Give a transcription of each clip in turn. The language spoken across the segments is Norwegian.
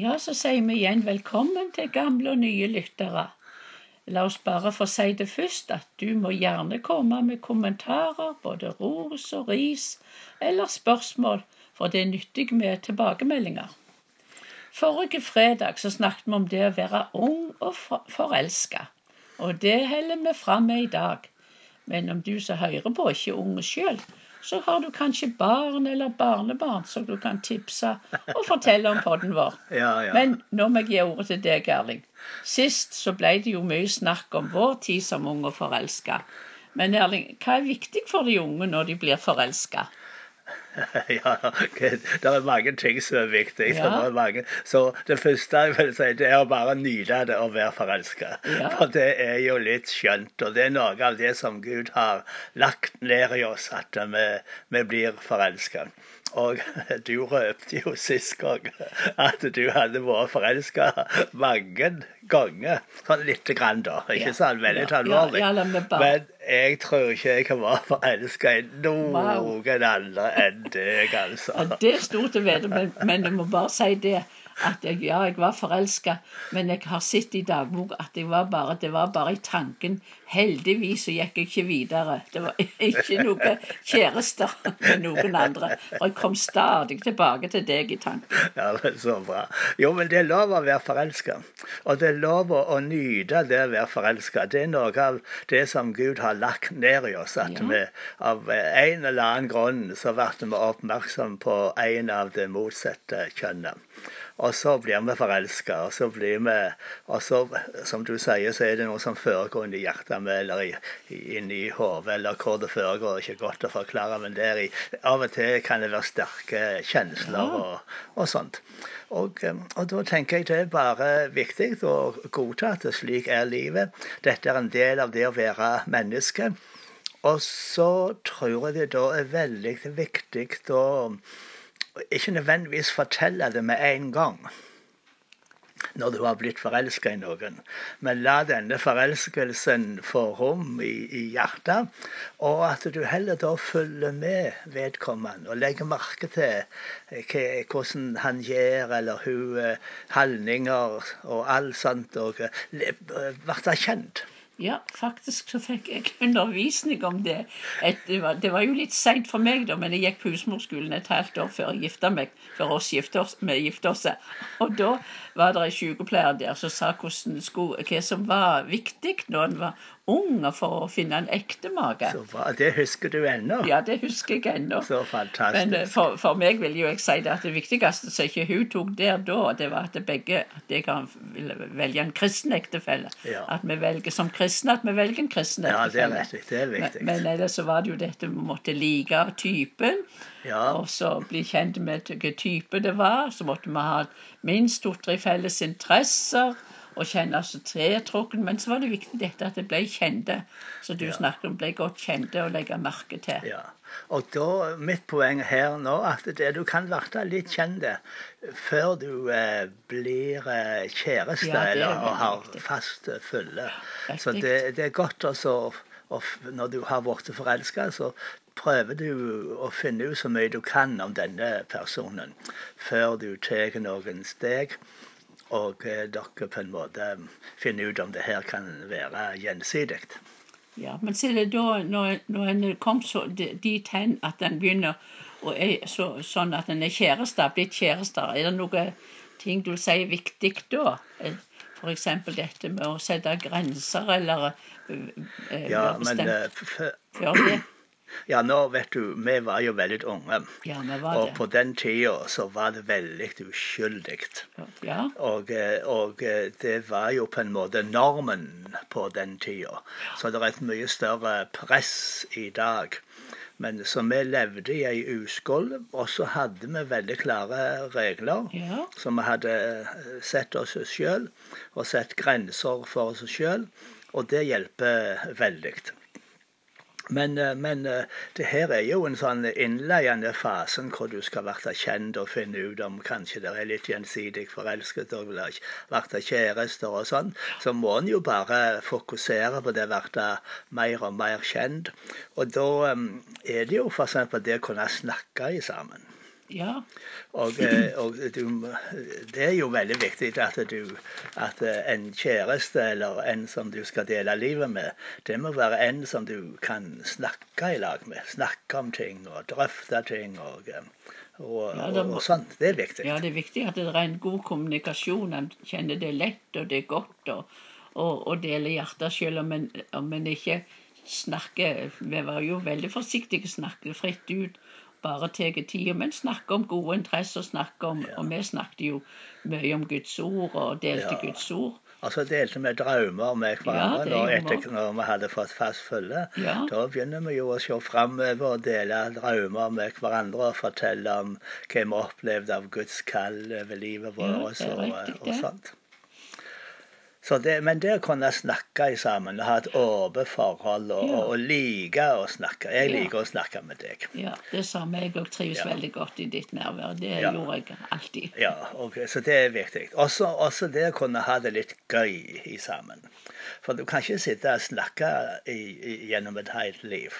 Ja, så sier vi igjen velkommen til gamle og nye lyttere. La oss bare få si det først at du må gjerne komme med kommentarer, både ros og ris, eller spørsmål, for det er nyttig med tilbakemeldinger. Forrige fredag så snakket vi om det å være ung og forelska, og det holder vi fram med i dag. Men om du som hører på, ikke er ung sjøl, så har du kanskje barn eller barnebarn som du kan tipse og fortelle om podden vår. Ja, ja. Men nå må jeg gi ordet til deg, Erling. Sist så ble det jo mye snakk om vår tid som ung og forelska. Men Erling, hva er viktig for de unge når de blir forelska? ja, det er mange ting som er viktig. Ja. Mange, så det første jeg vil si, det er å bare nyte det å være forelska. Ja. For det er jo litt skjønt, og det er noe av det som Gud har lagt ned i oss, at vi, vi blir forelska. Og du røpte jo sist gang at du hadde vært forelska mange ganger. Sånn lite grann, da. Ikke Ja. sånn veldig Ja, alvorlig. ja, Men jeg tror ikke jeg kan være forelska i noen Wow. andre enn deg, altså. Ja, det er stort å vite, men, men jeg må bare si det. At jeg, ja, jeg var forelska, men jeg har sett i dagbok at jeg var bare, det var bare i tanken. Heldigvis så gikk jeg ikke videre. Det var ikke noe kjærester med noen andre. Og jeg kom stadig tilbake til deg i tanken. Ja, men Så bra. Jo, men det er lov å være forelska. Og det er lov å nyte det å være forelska. Det er noe av det som Gud har lagt ned i oss. At Ja. vi av en eller annen grunn så ble vi oppmerksom på en av det motsatte kjønnet. Og så blir vi forelska, og så blir vi Og så, som du sier, så er det noe som foregår inni hjertet med, eller inni hodet, eller hvor det foregår. Ikke godt å forklare, men der i, av og til kan det være sterke kjensler og, og sånt. Og, eh, og da tenker jeg det er bare viktig å godta at slik er livet. Dette er en del av det å være menneske. Og så tror jeg det da er veldig viktig å ikke nødvendigvis fortelle det med en gang når du har blitt forelska i noen. Men la denne forelskelsen få rom i, i hjertet, og at du heller da følger med vedkommende og legger merke til eh, hvordan han gjør eller hun, eh, handlinger og alt sånt, og eh, blir kjent. Ja, faktisk så fikk jeg undervisning om det. Et, det, var, det var jo litt seint for meg, da, men jeg gikk på husmorskolen et halvt år før jeg gifta meg. Før oss gifte oss, vi gifta oss. Og da var det en sykepleier der som sa skulle, hva som var viktig når en var ung, for å finne en ekte. Så. Det husker du ennå. Ja, det husker jeg ennå. Så Men eh, fantastisk. for, for meg vil jo jeg si det at det viktigste som ikke hun tok der da, det var at begge at jeg kan velge en kristen ektefelle. Ja. At vi velger som kristne at vi velger en kristen Ja, det er viktig. Det er viktig. Men, men ellers så var det jo dette vi måtte like typen, Ja. og så bli kjent med hvilken type det var. Så måtte vi ha minst to-tre felles interesser. Og kjenne seg tiltrukken. Men så var det viktig dette at det ble kjente. Så du Ja. snakket om ble godt kjente og legge merke til. Ja. Og da, mitt poeng her nå, at det, du kan bli litt kjent før du eh, blir eh, kjæreste Ja, er eller og har viktig. fast følge. Så det, det er godt også, og når du har blitt forelska, så prøver du å finne ut så mye du kan om denne personen før du tar noen steg. Og eh, dere på en måte finner ut om det her kan være gjensidig. Ja, men så er det da, når, når en kom så dit hen at en begynner og er så, sånn at en er kjærester, blitt kjærester, er det noe ting du sier viktig da? F.eks. For eksempel dette med å sette grenser, eller eh, eh, Ja, men eh, før det? Ja, nå vet du, vi var jo veldig unge. Ja, vi var Og det. på den tida så var det veldig uskyldig. Ja, Og, eh, og eh, det var jo på en måte normen på den tida. Så det er et mye større press i dag. Men så vi levde i ei uskål, og så hadde vi veldig klare regler. ja, Så vi hadde eh, sett oss sjøl og sett grenser for oss sjøl, og det hjelper veldig. Men, eh, men eh, det her er jo en sånn innleiende fasen hvor du skal bli kjent og finne ut om kanskje det er litt gjensidig forelsket og vil bli kjærester og sånn. Så må en jo bare fokusere på det å bli mer og mer kjent. Og da eh, er det jo f.eks. det å kunne snakke sammen. Ja. Og, eh, og du, det er jo veldig viktig at, du, at en kjæreste eller en som du skal dele livet med, det må være en som du kan snakke i lag med. Snakke om ting og drøfte ting. og, og, Ja, det må- og sånt. Det er viktig. Ja, det er viktig at det er en god kommunikasjon. En kjenner det lett og det er godt å dele hjertet selv om en, om en ikke snakker Vi var jo veldig forsiktige, snakker fritt ut. Bare tar tida, men snakker om gode interesser. snakker om, Og vi snakket jo mye om Guds ord og delte Ja. Guds ord. Og så delte vi drømmer med hverandre Ja, når, etter, når vi hadde fått fast følge. Ja. Da begynner vi jo å se framover og dele drømmer med hverandre og fortelle om hva vi opplevde av Guds kall over livet Ja, vårt er og, og det. sånt. Så det, men det å kunne snakke sammen og ha et åpent forhold og, Ja. og, like å snakke Jeg Ja. liker å snakke med deg. Ja, Det samme. Jeg òg trives Ja. veldig godt i ditt nærvær. Det gjorde jeg alltid. Ja, ok, så det er viktig. Også, også det å kunne ha det litt gøy i sammen. For du kan ikke sitte og snakke i, i, gjennom et helt liv.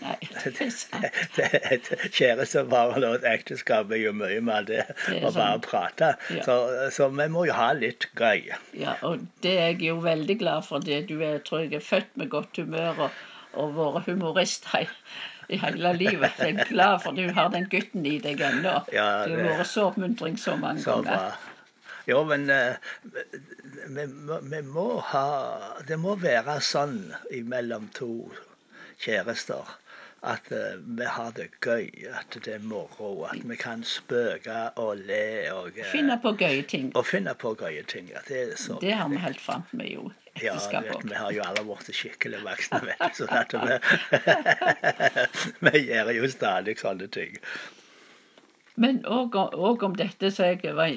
Nei, det er sant. Det- Et kjæresteforhold og et ekteskap er jo mye mer det Det å bare prate. Så, så vi må jo ha litt gøy. Ja, og det er jeg jo veldig glad for. det. Du er, tror jeg er født med godt humør og, og vært humorist i, i hele livet. Jeg er glad for du har den gutten i deg ennå. Ja, du det- har vært så oppmuntring så mange Så ganger. bra. Jo, men eh, vi, må- vi må ha Det må være sånn mellom to kjærester at eh, vi har det gøy, at det er moro, at vi kan spøke og le og eh, Finne på gøye ting. Og finne på gøye ting. Ja, det er så Det har vi helt fram med jo. Ja, vet, vi har jo alle blitt skikkelig voksne, vet du. Så at vi, vi gjør jo stadig sånne ting. Men òg om dette som jeg var,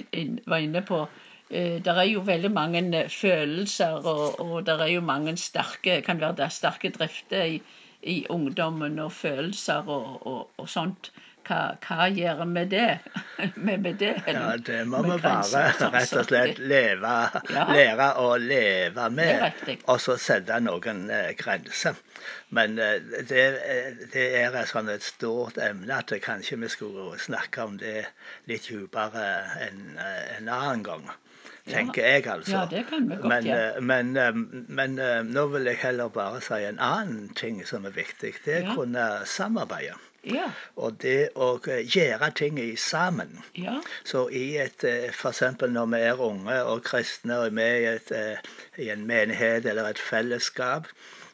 inne på. Eh, det er jo veldig mange følelser, og, og det er jo mange sterke kan være det sterke drifter i, i ungdommen, og følelser og, og, og sånt. Hva, hva gjør vi med det? med, med det? Ja, det må vi bare rett og slett leve, Ja. lære å leve med, og så sette noen eh, grenser. Men eh, det, eh, det er et sånn et stort emne at kanskje vi skulle snakke om det litt dypere en, en annen gang. Tenker jeg, altså. Ja, det kan vi godt men, gjøre. men, men, eh, men eh, nå vil jeg heller bare si en annen ting som er viktig. Det er Ja. å kunne samarbeide. Ja, Og det å eh, gjøre ting i sammen. ja, Så i et F.eks. når vi er unge og kristne og er med i, et, eh, i en menighet eller et fellesskap,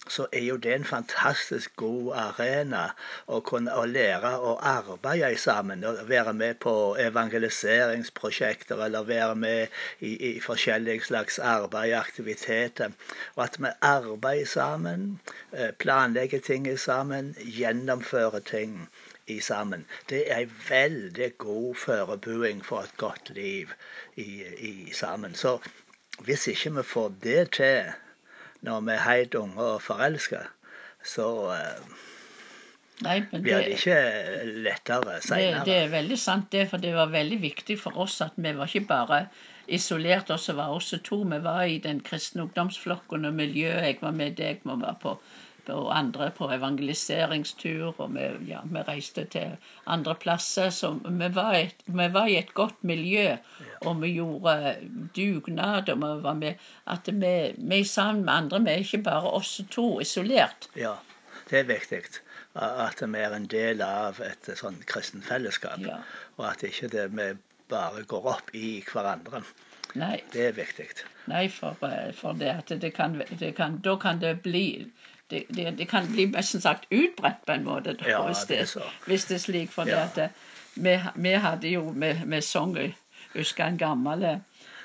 så er jo det en fantastisk god arena å kunne å lære å arbeide sammen. Å Være med på evangeliseringsprosjekter eller være med i, i forskjellige slags arbeid og aktiviteter. Og at vi arbeider sammen, eh, planlegger ting sammen, gjennomfører ting sammen. Det er en veldig god forberedelse for et godt liv i, i sammen. Så hvis ikke vi får det til når vi er helt unge og forelska, så eh, Nei, men blir det det, ikke lettere det, seinere. det er veldig sant, det. For det var veldig viktig for oss at vi var ikke bare isolert oss, var også to. Vi var i den kristne ungdomsflokken og miljøet. Jeg var med deg, må være på, på andre på evangeliseringstur, og vi, ja, vi reiste til andre plasser. Så vi var, et, vi var i et godt miljø, og vi gjorde dugnad, og vi var med At vi, vi er sammen med andre, vi er ikke bare oss to isolert. Ja, det er viktig. At vi er en del av et sånn kristent fellesskap. Ja. Og at ikke det vi bare går opp i hverandre. Nei. Det er viktig. Nei, for, eh, for det at det kan, det kan Da kan det bli det, det, det kan bli nesten sagt utbredt på en måte, da, Ja, hvis, det det, hvis det er slik. For Ja. det at eh, vi, vi hadde jo med, med sang jeg husker en gammel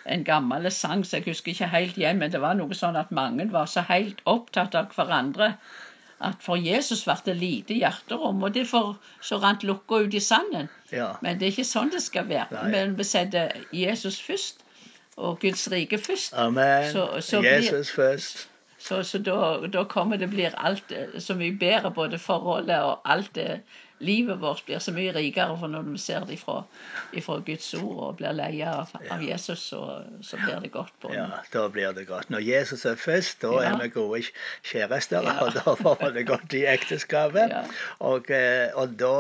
en gammel sang som jeg husker ikke helt igjen, men det var noe sånn at mange var så helt opptatt av hverandre at for Jesus ble det lite hjerterom, og derfor så rant lukka ut i sanden. Ja. Men det er ikke sånn det skal være. Nei. Men vi setter Jesus først, og Guds rike først. Amen. Så- så blir- Jesus først. Så, så da, da kommer det blir alt eh, så mye bedre, både forholdet og alt det livet vårt blir så mye rikere. For når vi ser det ifra, ifra Guds ord og blir leie av, av Jesus, så, så blir det godt. på Ja, da blir det godt. Når Jesus er først, da Ja. er vi gode kjærester, Ja. og da får vi det godt i ekteskapet. Ja. Og, eh, og da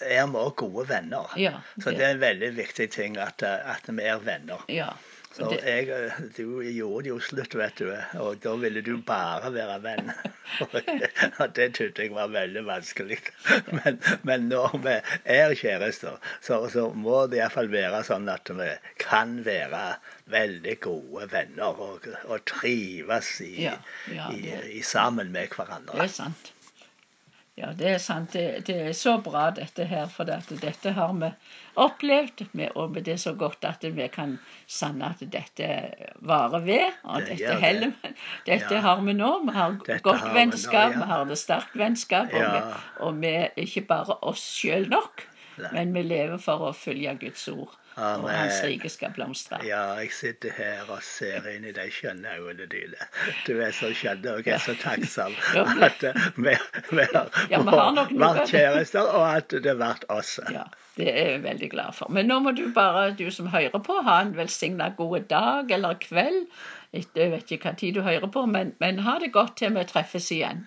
er vi òg gode venner. Ja, Så det er en veldig viktig ting at, eh, at vi er venner. ja. Så det, jeg, eh, du gjorde jo slutt, vet du, og da ville du bare være venn. Og det syntes jeg var veldig vanskelig. Men, men når vi er kjærester, så, så må det iallfall være sånn at vi kan være veldig gode venner og, og trives i, Ja, ja, det- i sammen med hverandre. det er sant. Ja, det er sant. Det, det er så bra, dette her. For dette, dette har vi opplevd, med, og det er så godt at vi kan sanne at dette varer ved. Og Det dette heller. Dette Ja. har vi nå. Vi har Dette godt har vi nå, vennskap, ja. vi har det sterkt vennskap. Og, Ja. vi, og vi er ikke bare oss sjøl nok, Nei. men vi lever for å følge Guds ord. Og Hans rike skal blomstre. Ja, jeg sitter her og ser inn i de skjønne øynene dine. Du er så skjønn, og jeg er så takksom at eh, vi, vi har Ja, vi har nok vært kjærester, og at det vært oss. Ja, det er jeg veldig glad for. Men nå må du bare, du som hører på, ha en velsigna god dag eller kveld. Jeg vet ikke hva tid du hører på, men, men ha det godt til vi treffes igjen.